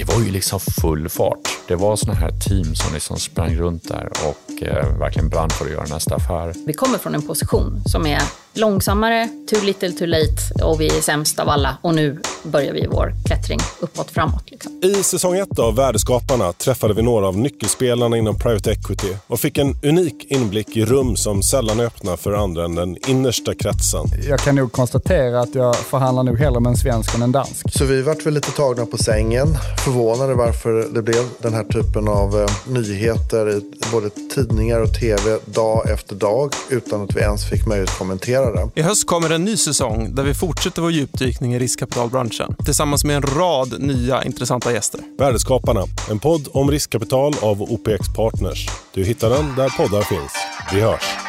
det var ju liksom full fart. Det var såna här team som liksom sprang runt där och eh, verkligen brann för att göra nästa affär. Vi kommer från en position som är långsammare, too little too late och vi är sämst av alla. Och nu börjar vi vår klättring uppåt framåt. Liksom. I säsong ett av Värdeskaparna träffade vi några av nyckelspelarna inom private equity och fick en unik inblick i rum som sällan är öppna för andra än den innersta kretsen. Jag kan nog konstatera att jag förhandlar nog hellre med en svensk än en dansk. Så vi vart väl lite tagna på sängen, förvånade varför det blev den här typen av eh, nyheter i både tidningar och tv dag efter dag utan att vi ens fick möjlighet att kommentera det. I höst kommer en ny säsong där vi fortsätter vår djupdykning i riskkapitalbranschen tillsammans med en rad nya intressanta gäster. Värdeskaparna, en podd om riskkapital av OPX Partners. Du hittar den där poddar finns. Vi hörs!